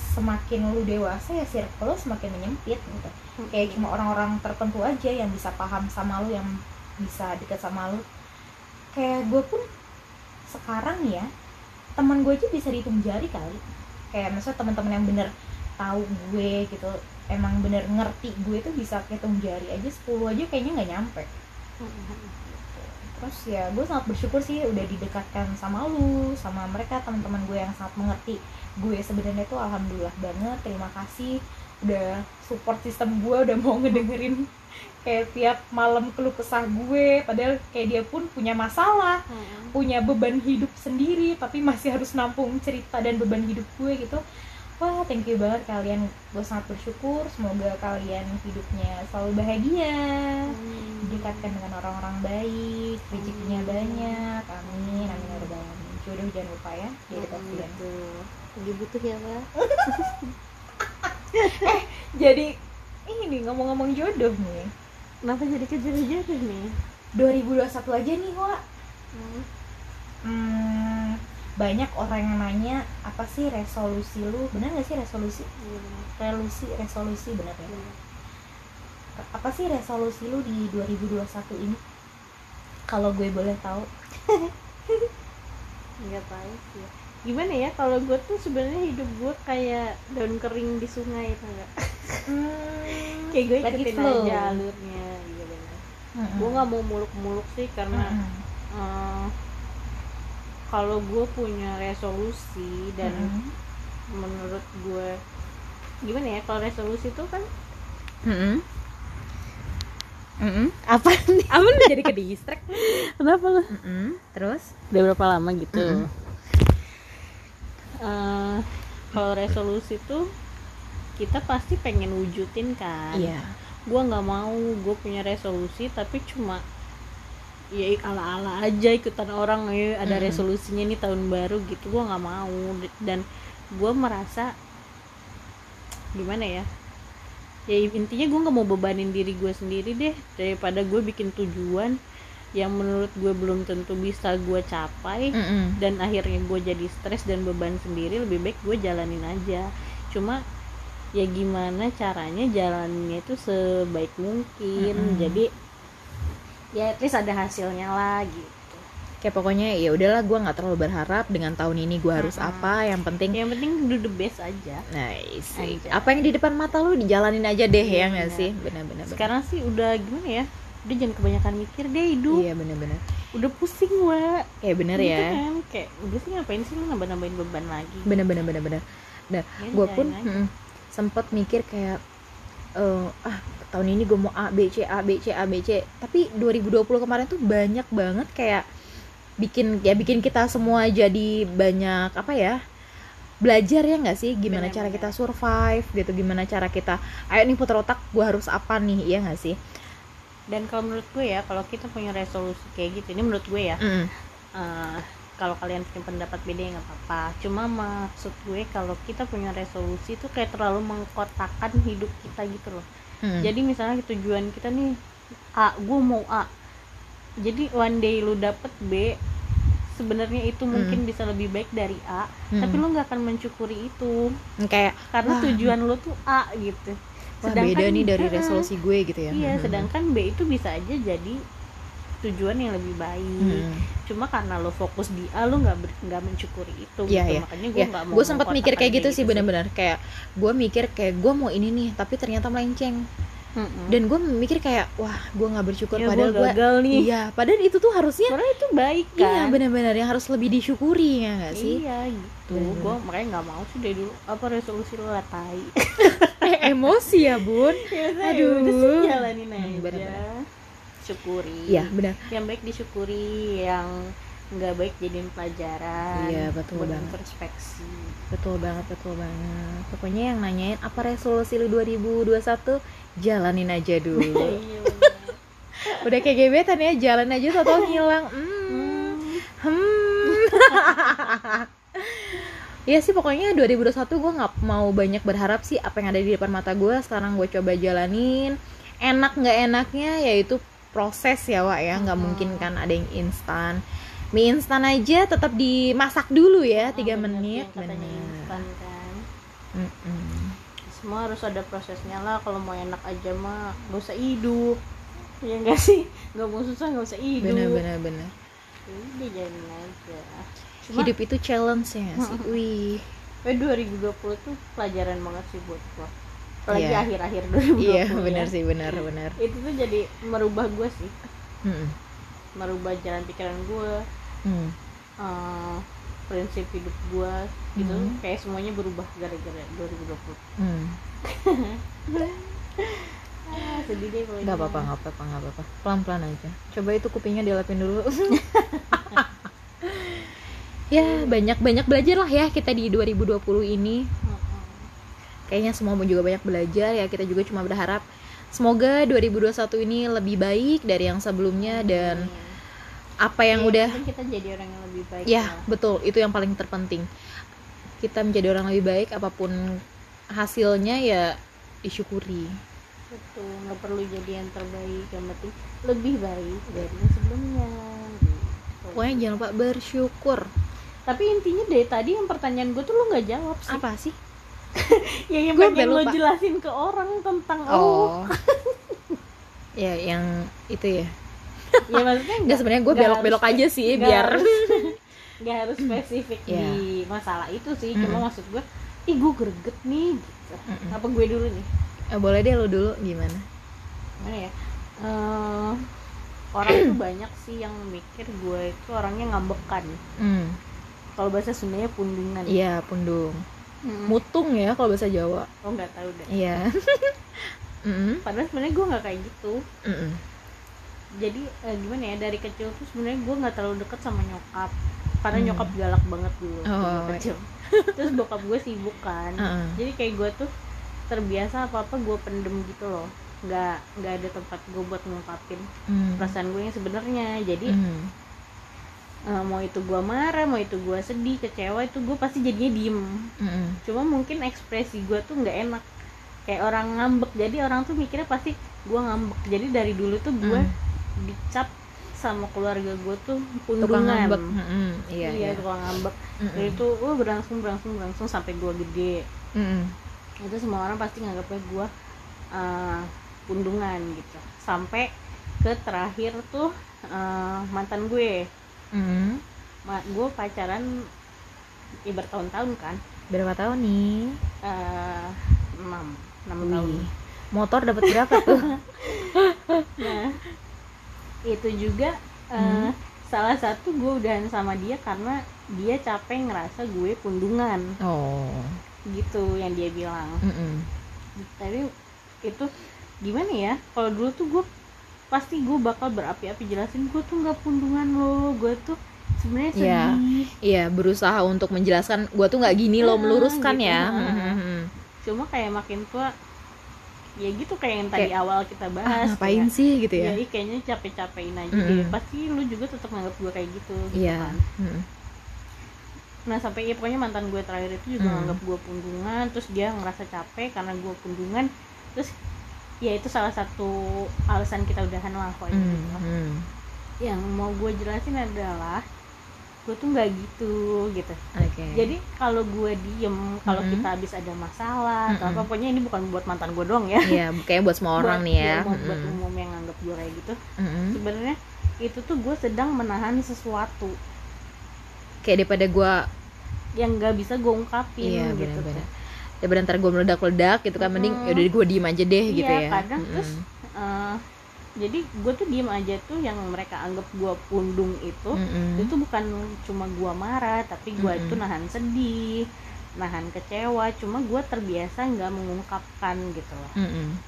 semakin lu dewasa ya circle lu semakin menyempit gitu. Kayak cuma orang-orang tertentu aja yang bisa paham sama lu yang bisa deket sama lu. Kayak gue pun sekarang ya teman gue aja bisa dihitung jari kali. Kayak maksudnya teman-teman yang bener tahu gue gitu emang bener ngerti gue tuh bisa hitung jari aja 10 aja kayaknya nggak nyampe. Terus ya gue sangat bersyukur sih udah didekatkan sama lu sama mereka teman-teman gue yang sangat mengerti gue sebenarnya tuh alhamdulillah banget terima kasih. Udah support sistem gue udah mau ngedengerin kayak tiap malam keluh kesah gue padahal kayak dia pun punya masalah punya beban hidup sendiri tapi masih harus nampung cerita dan beban hidup gue gitu wah thank you banget kalian gue sangat bersyukur. Semoga kalian hidupnya selalu bahagia. Didekatkan dengan orang-orang baik rezekinya banyak. Amin amin ya rabbal alamin. Jodoh jangan lupa ya jadi kalian. lagi butuh ya pak jadi ini ngomong-ngomong jodoh nih. Kenapa jadi kejar-kejar nih? 2021 aja nih Wak. Hmm, banyak orang yang nanya apa sih resolusi lu? Benar gak sih resolusi? Resolusi resolusi benar ya? Apa sih resolusi lu di 2021 ini? Kalau gue boleh tahu. Nggak tahu sih. Gimana ya kalau gue tuh sebenarnya hidup gue kayak daun kering di sungai itu enggak hmm, kayak gue ikutin flow. aja alurnya iya benar. Mm-mm. gue nggak mau muluk-muluk sih karena Mm-mm. eh, kalau gue punya resolusi dan Mm-mm. menurut gue gimana ya kalau resolusi itu kan Mm-mm. Mm-mm. apa nih apa lu jadi ke distract kenapa lo Mm-mm. terus udah berapa lama gitu Mm-mm. Eh, kalau resolusi tuh kita pasti pengen wujudin kan iya gue nggak mau gue punya resolusi tapi cuma ya ala ala aja ikutan orang ya ada Mm-mm. resolusinya nih tahun baru gitu gue nggak mau dan gue merasa gimana ya ya intinya gue nggak mau bebanin diri gue sendiri deh daripada gue bikin tujuan yang menurut gue belum tentu bisa gue capai Mm-mm. dan akhirnya gue jadi stres dan beban sendiri lebih baik gue jalanin aja cuma ya gimana caranya jalaninnya itu sebaik mungkin Mm-mm. jadi ya at least ada hasilnya lah gitu. Kayak pokoknya ya udahlah gue nggak terlalu berharap dengan tahun ini gue harus Mm-mm. apa yang penting yang penting do the best aja. Nice. Aja. apa yang di depan mata lu dijalanin aja deh Iya, ya nggak benar. sih benar-benar sekarang sih udah gimana ya? Udah jangan kebanyakan mikir deh hidup iya benar-benar udah pusing wa. Kayak bener Gitu ya. kan? Kayak udah sih ngapain sih lu nambah-nambahin beban lagi? Bener-bener bener-bener nah Ya, gue pun jalanin aja. mm, sempet mikir kayak eh, ah tahun ini gue mau A B C A B C A B C tapi 2020 kemarin tuh banyak banget kayak bikin ya bikin kita semua jadi banyak apa ya belajar ya nggak sih gimana cara Bener-bener. kita survive gitu gimana cara kita ayo nih putar otak gue harus apa nih ya nggak sih dan kalau menurut gue ya kalau kita punya resolusi kayak gitu ini menurut gue ya Mm. Eh, kalau kalian punya pendapat beda ya nggak apa-apa cuma maksud gue kalau kita punya resolusi itu kayak terlalu mengkotakkan hidup kita gitu loh Mm. jadi misalnya tujuan kita nih A gue mau A jadi one day lu dapet B sebenarnya itu mungkin bisa lebih baik dari A Hmm. tapi lu nggak akan mencukuri itu kayak karena Wah. tujuan lu tuh A gitu wah beda nih dari resolusi gue gitu ya iya Mm. sedangkan B itu bisa aja jadi tujuan yang lebih baik. Mm. cuma karena lo fokus di A lo nggak nggak mencukuri itu Iya, gitu. iya. makanya gue ya nggak mau gue sempat mikir kayak gitu sih sih. benar-benar kayak gue mikir kayak gue mau ini nih tapi ternyata melenceng. Mm-mm. dan gue mikir kayak wah gue nggak bersyukur ya, padahal gue gagal nih. Iya padahal itu tuh harusnya Padahal itu baik iya kan? benar-benar yang harus lebih disyukuri ya nggak sih? Iya gitu. Bener-bener. gue makanya nggak mau sih dari dulu. Apa resolusi lo tai? Eh, emosi ya bun. Ya, Aduh. udah sih jalanin Hmm, aja. bener-bener. Syukuri iya benar. Yang baik disyukuri yang nggak baik jadiin pelajaran. Iya, betul banget. introspeksi. Betul banget betul banget. Pokoknya yang nanyain apa resolusi lu 2021 jalanin aja dulu. Iya udah kayak gebetan ya jalan aja tau ngilang hmm. Hmm. Iya sih pokoknya 2021 gue nggak mau banyak berharap sih apa yang ada di depan mata gue sekarang gue coba jalanin. Enak nggak enaknya yaitu proses ya Wak ya. Nggak Hmm. mungkin kan ada yang instan. Mie instan aja tetap dimasak dulu ya Oh, tiga bener menit. bener. instan kan. Mm-mm. semua harus ada prosesnya lah. Kalau mau enak aja mah gak usah hidup ya enggak sih? Nggak mau susah nggak usah hidup bener bener bener. Udah jalanin aja. Cuma hidup itu challenge ya sih wih. Eh 2020 tuh pelajaran banget sih buat gua apalagi Iya. akhir-akhir 2020 iya ya. bener sih bener bener itu tuh jadi merubah gue sih Mm-mm. merubah jalan pikiran gue Mm. eh, prinsip hidup gue gitu Hmm. kayak semuanya berubah gara-gara 2020 Mm. ah, sedih deh pokoknya Gak apa-apa, gak apa-apa, gak apa-apa Pelan-pelan aja Coba itu kupingnya dilapin dulu Ya, banyak-banyak belajar lah ya kita di 2020 ini Mm-mm. Kayaknya semua juga banyak belajar ya. Kita juga cuma berharap Semoga 2021 ini lebih baik dari yang sebelumnya Dan apa yang Iya, udah kita jadi orang yang lebih baik Ya, lah. betul, itu yang paling terpenting. Kita menjadi orang lebih baik Apa pun hasilnya ya disyukuri. Betul nggak perlu jadi yang terbaik. Yang penting lebih baik dari yang sebelumnya gitu. Pokoknya jangan lupa bersyukur. Tapi intinya dari tadi yang pertanyaan gue tuh lo nggak jawab sih. Apa sih? ya yang pengen sampai lo jelasin ke orang tentang Oh. ya, yang itu ya. ya maksudnya Enggak sebenarnya gue nggak belok-belok harus- aja sih nggak biar harus- nggak harus spesifik Iya. di masalah itu sih Mm-mm. cuma maksud gue ih gue greget nih gitu Mm-mm. apa gue dulu nih Eh, boleh deh lo dulu gimana? mana ya Eh, orang tuh banyak sih yang mikir gue itu orangnya ngambekan Hmm. kalau bahasa Sundanya pundungan Iya, pundung. Mm-mm. Mutung ya kalau bahasa Jawa. oh nggak tahu deh Iya. Mm-mm. padahal sebenarnya gue nggak kayak gitu Mm-mm. jadi eh, gimana ya dari kecil tuh sebenarnya gue nggak terlalu deket sama nyokap karena Hmm. nyokap galak banget dulu Oh, kecil terus bokap gue sibuk kan Uh-uh. jadi kayak gue tuh terbiasa apa apa gue pendem gitu loh nggak nggak ada tempat gue buat ngungkapin Mm. perasaan gue yang sebenarnya jadi Mm. Eh, mau itu gue marah mau itu gue sedih kecewa itu gue pasti jadinya diem Mm-mm. cuma mungkin ekspresi gue tuh nggak enak kayak orang ngambek jadi orang tuh mikirnya pasti gue ngambek jadi dari dulu tuh gue Mm. dicap sama keluarga gue tuh pundungan. Mm-mm. Iya, iya. tukang ngambek Mm-mm. dan itu oh, berlangsung berlangsung berlangsung sampai gue gede Mm-mm. itu semua orang pasti nganggapnya gue uh, pundungan gitu sampai ke terakhir tuh uh, mantan gue Mm. Ma- gue pacaran ya bertahun-tahun kan Berapa tahun nih? uh, enam enam tahun. Motor dapat berapa tuh? nah itu juga uh, salah satu gue udahan sama dia karena dia capek ngerasa gue pundungan oh. gitu yang dia bilang Mm-mm. tapi itu gimana ya kalau dulu tuh gue pasti gue bakal berapi-api jelasin gue tuh nggak pundungan lo gue tuh sebenarnya Iya. sedih Iya, berusaha untuk menjelaskan gua tuh nggak gini loh, Ah, meluruskan gitu. ya. Ah. Mm-mm. cuma kayak makin tua ya gitu kayak yang tadi Kayak, awal kita Ah, bahas ngapain kayak, sih gitu ya? jadi kayaknya capek-capekin aja Mm-mm. deh pasti lu juga tetap nganggap gue kayak gitu gitu Iya. kan Mm. nah sampai ya pokoknya mantan gue terakhir itu juga Hmm. nganggap gue pundungan terus dia ngerasa capek karena gue pundungan terus ya itu salah satu alasan kita udahan lah pokoknya Mm. gitu lah. Mm. yang mau gue jelasin adalah gue tuh nggak gitu gitu Oke. jadi kalau gue diem kalau Mm-mm. kita habis ada masalah atau Mm-mm. apa pokoknya ini bukan buat mantan gue doang ya Iya, kayak buat semua orang Buat- nih ya. buat, buat Mm-mm. umum yang nganggap gue kayak gitu Mm-mm. sebenarnya itu tuh gue sedang menahan sesuatu Kayak daripada gua yang nggak bisa gue ungkapin iya gitu benar-benar. tuh. Daripada ntar gua meledak-ledak gitu kan mending ya udah gua diem aja deh Iya, gitu ya. kadang Mm-mm. terus eh, jadi gue tuh diem aja tuh yang mereka anggap gue pundung itu Mm-mm. itu bukan cuma gue marah tapi gue Mm-mm. itu nahan sedih nahan kecewa cuma gue terbiasa nggak mengungkapkan gitu loh Mm-mm.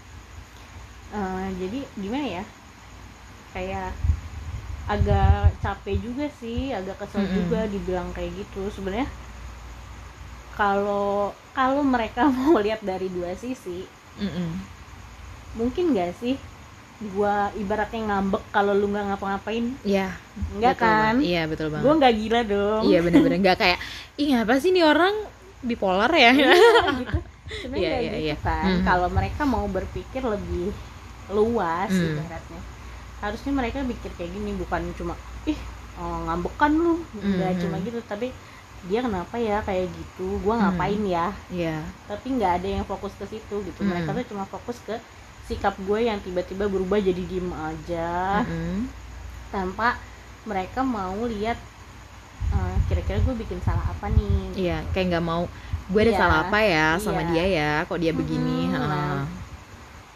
Eh, jadi gimana ya kayak agak capek juga sih agak kesel Mm-mm. juga dibilang kayak gitu sebenarnya kalau kalau mereka mau lihat dari dua sisi Mm-mm. mungkin nggak sih gue ibaratnya ngambek kalau lu nggak ngapa-ngapain Iya. enggak betul kan banget. Iya betul banget. gue nggak gila dong Iya bener-bener nggak kayak ih ngapa sih nih orang bipolar ya? Iya, gitu. sebenarnya Iya, nggak iya, gitu iya. kan Mhm. kalau mereka mau berpikir lebih luas Hmm. ibaratnya harusnya mereka pikir kayak gini bukan cuma ih oh, ngambekan lu nggak Mhm. cuma gitu tapi dia kenapa ya kayak gitu gua ngapain ya Iya. tapi nggak ada yang fokus ke situ gitu Hmm. mereka tuh cuma fokus ke sikap gue yang tiba-tiba berubah jadi diem aja Mm-mm. tanpa mereka mau lihat eh, kira-kira gue bikin salah apa nih Iya, kayak nggak mau gue ada Iya, salah apa ya sama iya. dia ya, kok dia begini? Heeh. nah.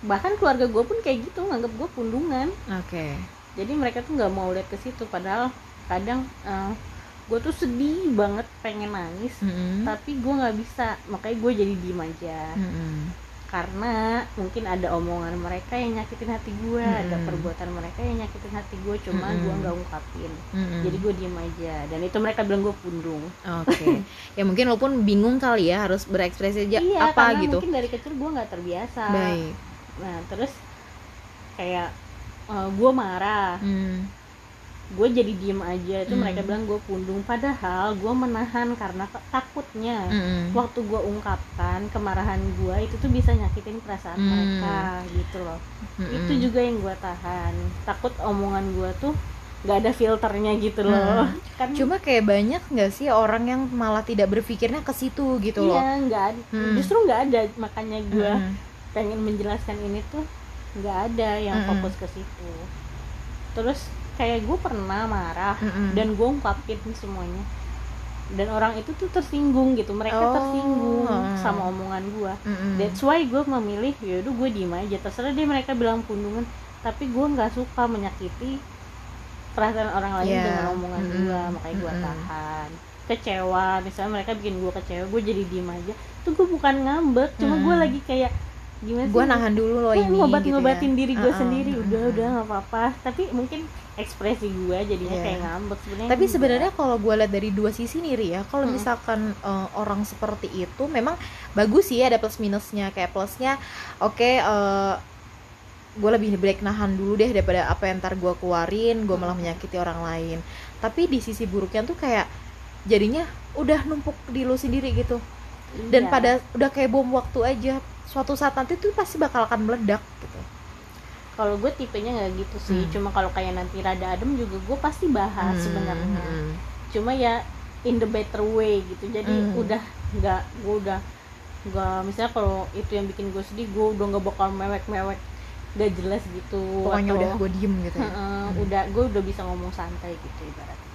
bahkan keluarga gue pun kayak gitu nganggap gue pundungan Oke. jadi mereka tuh nggak mau lihat ke situ padahal kadang eh, gue tuh sedih banget pengen nangis Mm-mm. tapi gue nggak bisa makanya gue jadi diem aja Mm-mm. karena mungkin ada omongan mereka yang nyakitin hati gue ada Mm-mm. perbuatan mereka yang nyakitin hati gue cuma Mm-mm. gue nggak ungkapin Mm-mm. jadi gue diem aja dan itu mereka bilang gue pundung Oke. ya mungkin lo pun bingung kali ya harus berekspresi aja iya apa karena gitu. mungkin dari kecil gue nggak terbiasa Baik. nah terus kayak gue marah Hmm. Gue jadi diem aja itu Hmm. mereka bilang gue pundung padahal gue menahan karena takutnya Mm-mm. waktu gue ungkapkan kemarahan gue itu tuh bisa nyakitin perasaan Hmm. mereka gitu loh Mm-mm. itu juga yang gue tahan takut omongan gue tuh nggak ada filternya gitu loh kan Cuma kayak banyak nggak sih orang yang malah tidak berpikirnya ke situ gitu loh. iya nggak ada Hmm. justru nggak ada makanya gue Mm-mm. pengen menjelaskan ini tuh nggak ada yang Mm-mm. fokus ke situ terus kayak gue pernah marah Mm-mm. dan gue ungkapin semuanya dan orang itu tuh tersinggung gitu mereka Oh. tersinggung Hmm. sama omongan gue Mm-mm. that's why gue memilih yaudah gue diem aja terserah dia mereka bilang pundungan tapi gue nggak suka menyakiti perasaan orang lain Yeah. dengan omongan Mm-mm. gue makanya gue Mm-mm. tahan kecewa misalnya mereka bikin gue kecewa gue jadi diem aja tuh gue bukan ngambek cuma gue Mm. lagi kayak gimana gue nahan dulu loh ini ngobat-ngobatin gitu ya. diri gue Uh-uh. sendiri udah udah nggak apa-apa tapi mungkin ekspresi gue jadinya Iya. kayak ngambek sebenarnya Tapi sebenarnya kalau gue lihat dari dua sisi nih ya, kalau Mm. misalkan eh, orang seperti itu memang bagus sih ada plus minusnya. Kayak plusnya, oke, gue lebih baik nahan dulu deh daripada apa yang ntar gue keluarin, gue malah Mm. menyakiti orang lain. Tapi di sisi buruknya tuh kayak jadinya udah numpuk di lu sendiri gitu. Dan Iya. pada udah kayak bom waktu aja. Suatu saat nanti tuh pasti bakal akan meledak gitu. kalau gue tipenya nggak gitu sih Hmm. cuma kalau kayak nanti rada adem juga gue pasti bahas Hmm, sebenarnya hmm. cuma ya in the better way gitu jadi Hmm. udah nggak gue udah nggak misalnya kalau itu yang bikin gue sedih gue udah nggak bakal mewek-mewek gak jelas gitu Pokoknya atau- udah gue diem gitu ya. Hmm. udah gue udah bisa ngomong santai gitu ibaratnya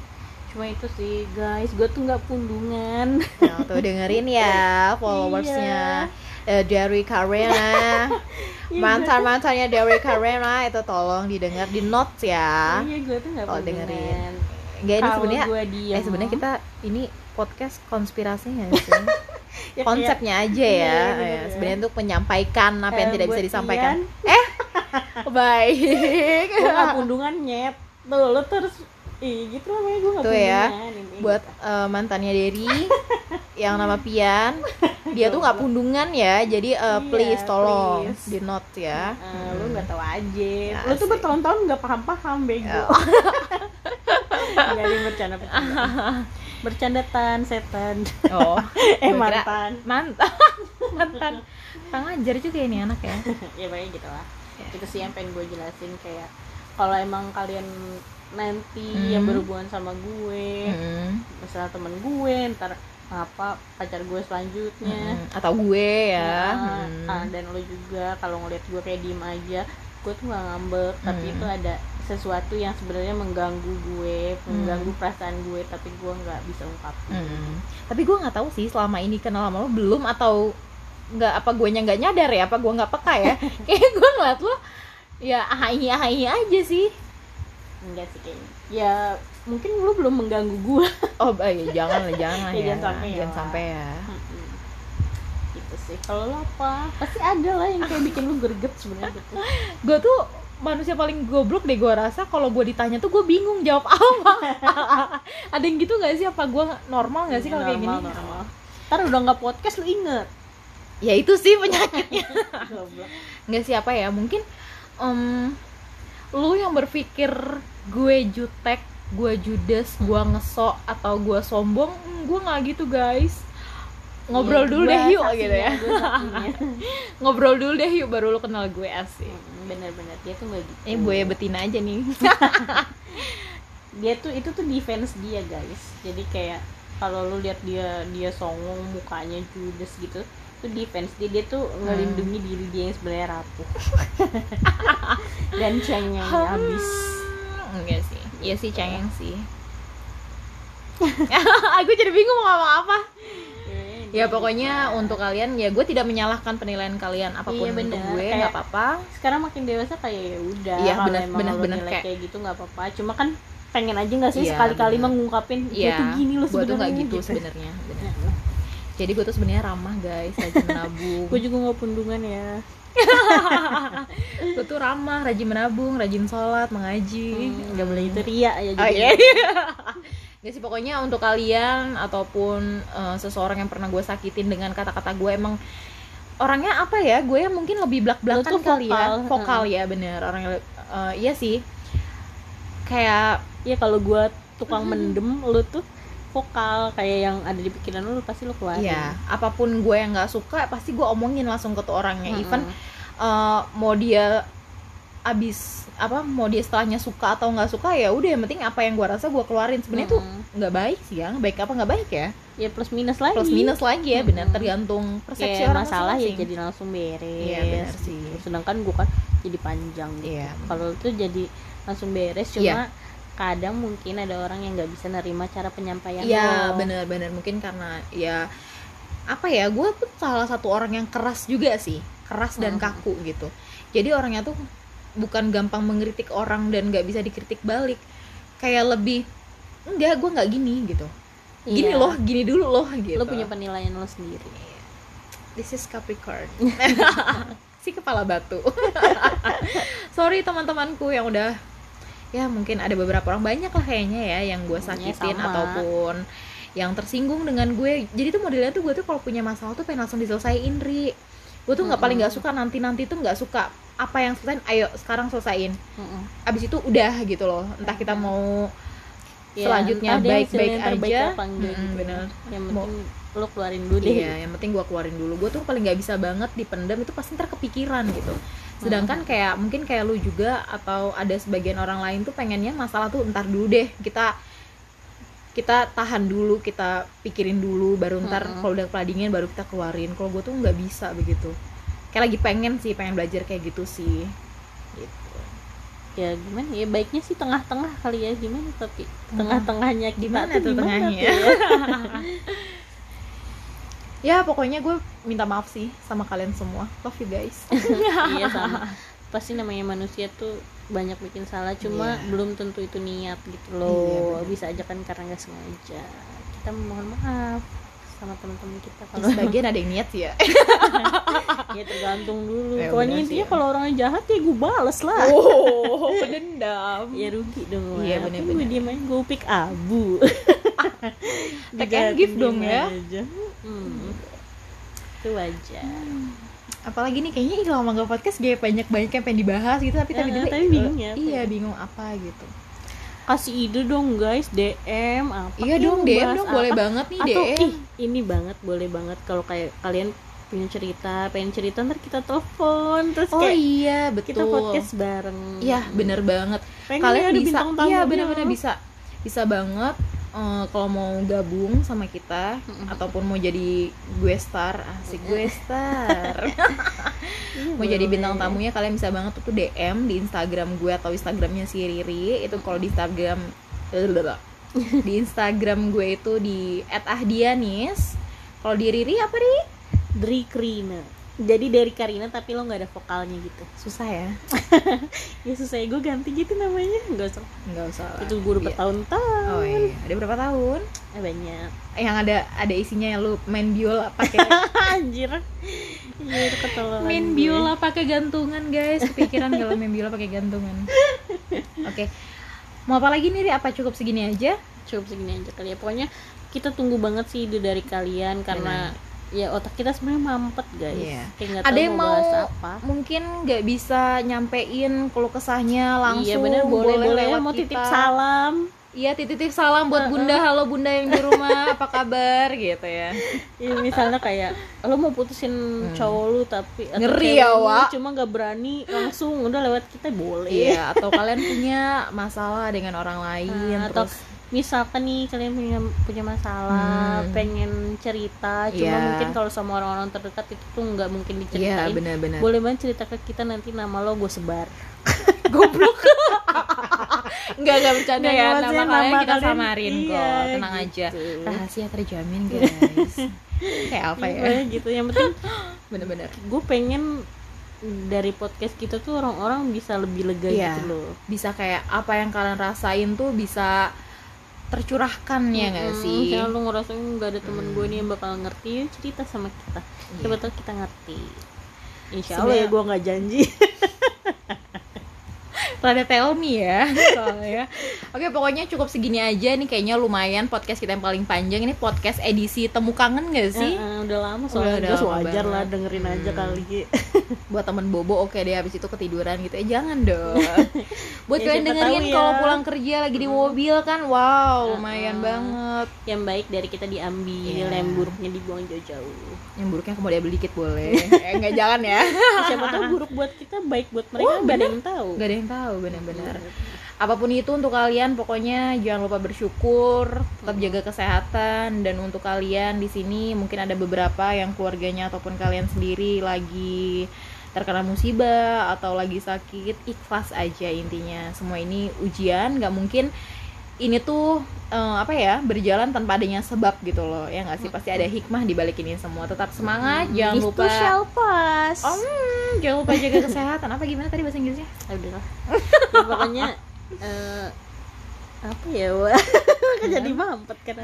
cuma itu sih guys gue tuh nggak pundungan Nah, tuh dengerin ya followersnya eh, Derry Karena. Iya, mantan mantannya Derry Karena itu tolong didengar di notes ya. Iya gue tuh nggak dengerin. Enggak ini sebenarnya eh sebenarnya kita ini podcast konspirasinya sih? Ya kayak- konsepnya aja Iya, ya, Ya, ya. sebenarnya untuk menyampaikan apa yang Eh, tidak bisa disampaikan. Ian, baik. Gue gak pundungan nyet. Tuh lo terus ih gitu namanya gue gak Tuh ya, pundungan intinya buat gitu. eh, mantannya Derry yang nama Pian. Dia tuh nggak pundungan ya jadi eh, Iya, please tolong please. di note ya. Eh, lu nggak tahu aja. Ya, lu tuh bertahun-tahun nggak paham-paham bego. Ya. nggak ada bercanda bercanda bercanda. Tan setan. Oh eh mantan. mantan. Mantan. Kang ajar juga ini anak ya. Ya pokoknya gitu lah. Ya. itu sih yang pengen gue jelasin kayak kalau emang kalian nanti Hmm. yang berhubungan sama gue Mm-mm. misalnya temen gue ntar apa pacar gue selanjutnya Mm-mm. atau gue ya Nah, Hmm. ah, dan lo juga kalau ngeliat gue kayak diem aja gue tuh nggak ngambek tapi Hmm. itu ada sesuatu yang sebenarnya mengganggu gue Hmm. mengganggu perasaan gue tapi gue nggak bisa ungkapin Mm. tapi gue nggak tahu sih selama ini kenal sama lo belum atau nggak apa gue nya nggak nyadar ya apa gue nggak peka ya kayak gue ngeliat lo ya ahai ahai aja sih enggak sih kayaknya. Ya mungkin lo belum mengganggu gue oh ya jangan lah jangan Ya, ya, jangan sampai ya. jangan sampai ya. Gitu sih. Kalau lo apa? Pasti ada lah yang kayak bikin lo greget sebenarnya gitu. Gue tuh manusia paling goblok deh gue rasa. Kalau gue ditanya tuh gue bingung jawab apa. Ada yang gitu nggak sih? Apa gue normal nggak sih kalau kayak gini? Normal, ntar udah nggak podcast lo inget. Ya itu sih penyakitnya. Nggak sih apa ya. Mungkin em, lu yang berpikir gue jutek gue judes gue ngesok atau gue sombong hmm, gue nggak gitu guys. Ngobrol Iya, dulu deh yuk saksinya, gitu ya. ngobrol dulu deh yuk baru lu kenal gue asik. Hmm, bener-bener dia tuh nggak gitu. Ini buaya betina aja nih. Dia tuh itu tuh defense dia guys. Jadi kayak kalau lu lihat dia dia songong mukanya judes gitu itu defense dia. Dia tuh ngelindungi diri dia yang sebenarnya rapuh dan cengeng habis enggak sih. Iya sih cengeng sih. Aku jadi bingung mau ngomong apa. Ya pokoknya untuk kalian ya gue tidak menyalahkan penilaian kalian apa pun Iya, untuk bener. gue Kayak- nggak apa-apa. sekarang makin dewasa kayak ya udah Iya, kalau bener- kayak- kayak gitu nggak apa-apa. Cuma kan pengen aja nggak sih Iya, sekali-kali bener. mengungkapin gue Iya, tuh gini loh gue tuh sebenarnya gitu sebenarnya jadi gue tuh sebenarnya ramah guys rajin menabung. Gue juga nggak pundungan ya gue tuh ramah rajin menabung rajin sholat mengaji. Nggak boleh itu ria ya Oh, jadi iya. Gak sih pokoknya untuk kalian ataupun eh, seseorang yang pernah gue sakitin dengan kata-kata gue emang orangnya apa ya gue yang mungkin lebih belak belakan kali ya. vokal, vokal ya bener. Orang eh, iya sih. Kayak ya kalau gue tukang mendem lu tuh vokal kayak yang ada di pikiran lu, pasti lu keluarin ya apa pun gue yang nggak suka pasti gue omongin langsung ke tuh orangnya Mm-mm. even eh, mau dia abis apa mau dia setelahnya suka atau nggak suka ya udah yang penting apa yang gue rasa gue keluarin sebenarnya tuh Mm-mm. nggak baik sih ya baik apa nggak baik ya ya plus minus lagi plus minus lagi ya benar Mm-mm. tergantung persepsi orang masalah ya jadi langsung beres Iya, benar sih. gitu. sedangkan gue kan jadi panjang gitu. Iya. kalau itu jadi langsung beres cuma Iya. Kadang mungkin ada orang yang nggak bisa nerima cara penyampaian lo. benar-benar. Mungkin karena ya apa ya gue tuh salah satu orang yang keras juga sih. Keras dan Mhm. kaku gitu. Jadi orangnya tuh bukan gampang mengkritik orang dan nggak bisa dikritik balik. Kayak lebih enggak gue nggak gini gitu. Gini Iya. loh gini dulu loh gitu. lo punya penilaian lo sendiri. This is Capricorn. Si kepala batu. Sorry teman-temanku yang udah ya mungkin ada beberapa orang banyak lah kayaknya ya yang gue sakitin sama. ataupun yang tersinggung dengan gue jadi tuh modelnya tuh gue tuh kalau punya masalah tuh pengen langsung diselesaiin Ri gue tuh nggak paling nggak suka nanti nanti tuh nggak suka apa yang selesai ayo sekarang selesaiin Mm-mm. abis itu udah gitu loh entah kita mau Ya, selanjutnya baik-baik aja apa gitu. bener yang Mau- penting lo keluarin dulu deh Iya, yang penting gue keluarin dulu. Gue tuh paling nggak bisa banget dipendam itu pasti ntar kepikiran gitu. Sedangkan kayak mungkin kayak lu juga atau ada sebagian orang lain tuh pengennya masalah tuh ntar dulu deh kita kita tahan dulu, kita pikirin dulu, baru ntar Mm-mm. kalau udah kepala dingin baru kita keluarin. Kalau gue tuh nggak bisa begitu. Kayak lagi pengen sih, pengen belajar kayak gitu sih. Gitu. ya gimana ya baiknya sih tengah-tengah kali ya gimana tapi tengah-tengahnya kita Gimana tuh tuh gimana tengahnya? tuh ya? Ya pokoknya gue minta maaf sih sama kalian semua. Love you guys. iya sama pasti namanya manusia tuh banyak bikin salah cuma Iya. belum tentu itu niat gitu Iya, loh benar. bisa aja kan karena nggak sengaja kita mohon maaf sama teman-teman kita kalau sebagian ada yang niat sih ya. ya tergantung dulu Ya, pokoknya intinya ya. kalau orangnya jahat ya gue bales lah Oh, pendendam. ya rugi dong Iya, Wak. bener-bener. gue diem aja gue pick abu Take and give dong ya. aja. Hmm. itu wajar Apalagi nih kayaknya ih lama gak podcast gue banyak banyak yang pengen dibahas gitu tapi Ya, tiba-tiba tapi bingung ya, Iya, ya? bingung apa gitu. kasih ide dong guys DM apa Iya dong, DM dong, boleh apa. banget nih atau DM. ih ini banget boleh banget kalau kayak kalian punya cerita pengen cerita ntar kita telepon terus Oh kayak iya, kita betul. podcast bareng Iya, bener banget. Pengen kalian ya ada bisa bintang iya bener-bener bisa bisa banget eh, kalau mau gabung sama kita Mm-mm. ataupun mau jadi gue star asik gue star. Iya, mau jadi bintang tamunya kalian bisa banget tuh DM di Instagram gue atau Instagramnya si Riri. Itu kalau di Instagram di Instagram gue itu di @ahdianis. Kalau di Riri apa Ri? Dri Krina jadi dari Karina tapi lo nggak ada vokalnya gitu. Susah ya. Ya susah ya gue ganti gitu namanya. Nggak usah. Nggak usah lah. itu udah Iya. bertahun-tahun. Oh iya. Ada berapa tahun? Eh, banyak. Yang ada ada isinya yang lu main biola pakai anjir. Iya itu main gue. biola pakai gantungan guys. Kepikiran kalau main biola pakai gantungan. Oke. Mau apa lagi nih apa cukup segini aja? Cukup segini aja kali ya. Pokoknya kita tunggu banget sih ide dari kalian karena ya otak kita sebenarnya mampet guys. Iya. kayak ada yang mau mau apa. mungkin nggak bisa nyampein keluh kesahnya langsung. Iya bener. Boleh boleh lewat mau titip salam. Iya titip salam buat bunda. Halo bunda yang di rumah. Apa kabar? Gitu ya. Iya misalnya kayak lo mau putusin cowok lu tapi atau Hmm. Ngeri ya, Wak. cuma nggak berani langsung udah lewat kita boleh. Iya atau kalian punya masalah dengan orang lain Nah, atau terus misalkan nih kalian punya punya masalah Hmm. pengen cerita cuma Iya. mungkin kalau sama orang-orang terdekat itu tuh nggak mungkin iya diceritain. benar-benar. Boleh banget cerita ke kita nanti nama lo gue sebar. Goblok. Nggak nggak bercanda ya nama kalian nama kita kalian- samarin iya, kok tenang aja. Gitu. rahasia terjamin guys. Kayak apa ya? Pokoknya gitu. Yang penting bener-bener gue pengen dari podcast kita tuh orang-orang bisa lebih lega Iya. gitu loh. Bisa kayak apa yang kalian rasain tuh bisa tercurahkan ya nggak Mm-mm, sih? Jangan lu ngerasain gak ada temen gue nih yang bakal ngerti cerita sama kita. Siapa tahu kita ngerti. Insya Allah ya gue gak janji rada tell me ya soalnya. Oke pokoknya cukup segini aja nih kayaknya lumayan podcast kita yang paling panjang. Ini podcast edisi temu kangen gak sih? Eh, eh, Udah lama Udah, soalnya. Udah lama wajar lah dengerin aja Hmm. kali. Buat temen bobo oke deh habis itu ketiduran gitu ya. Jangan dong. Buat Ya, kalian dengerin ya. kalau pulang kerja lagi di mobil kan wow lumayan banget. Yang baik dari kita diambil Iya. Yang buruknya dibuang jauh-jauh. Yang buruknya mau diambil dikit boleh. Eh, nggak jangan ya. Siapa tahu buruk buat kita baik buat mereka Oh, Gak ada yang tahu. Nggak ada yang tahu benar-benar apa pun itu untuk kalian pokoknya jangan lupa bersyukur tetap jaga kesehatan dan untuk kalian di sini mungkin ada beberapa yang keluarganya ataupun kalian sendiri lagi terkena musibah atau lagi sakit ikhlas aja intinya. Semua ini ujian nggak mungkin ini tuh eh, apa ya berjalan tanpa adanya sebab gitu loh ya nggak sih? Pasti ada hikmah di balik ini semua. Tetap semangat jangan This lupa shall pass Oh, hmm, jangan lupa jaga kesehatan. Apa gimana tadi bahasa Inggrisnya? Ah, udah lah ya, pokoknya eh, apa ya Wak? Kan jadi mampet kan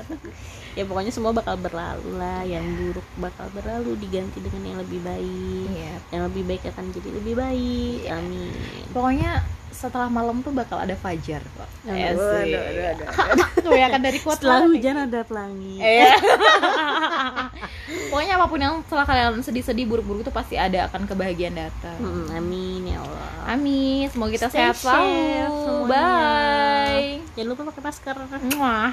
ya pokoknya semua bakal berlalu lah. Yang buruk bakal berlalu diganti dengan yang lebih baik. Iya. yang lebih baik akan jadi lebih baik. Amin. Pokoknya setelah malam tuh bakal ada fajar kok. Aduh, Yes, aduh, iya. aduh, aduh. Kebanyakan dari kuat setelah hujan ada pelangi Iya. Pokoknya apa pun yang setelah kalian sedih-sedih buruk-buruk itu pasti ada akan kebahagiaan datang. Mm, amin ya Allah Amin, semoga kita Stay sehat selalu. semuanya. Bye. jangan lupa pakai masker Muah.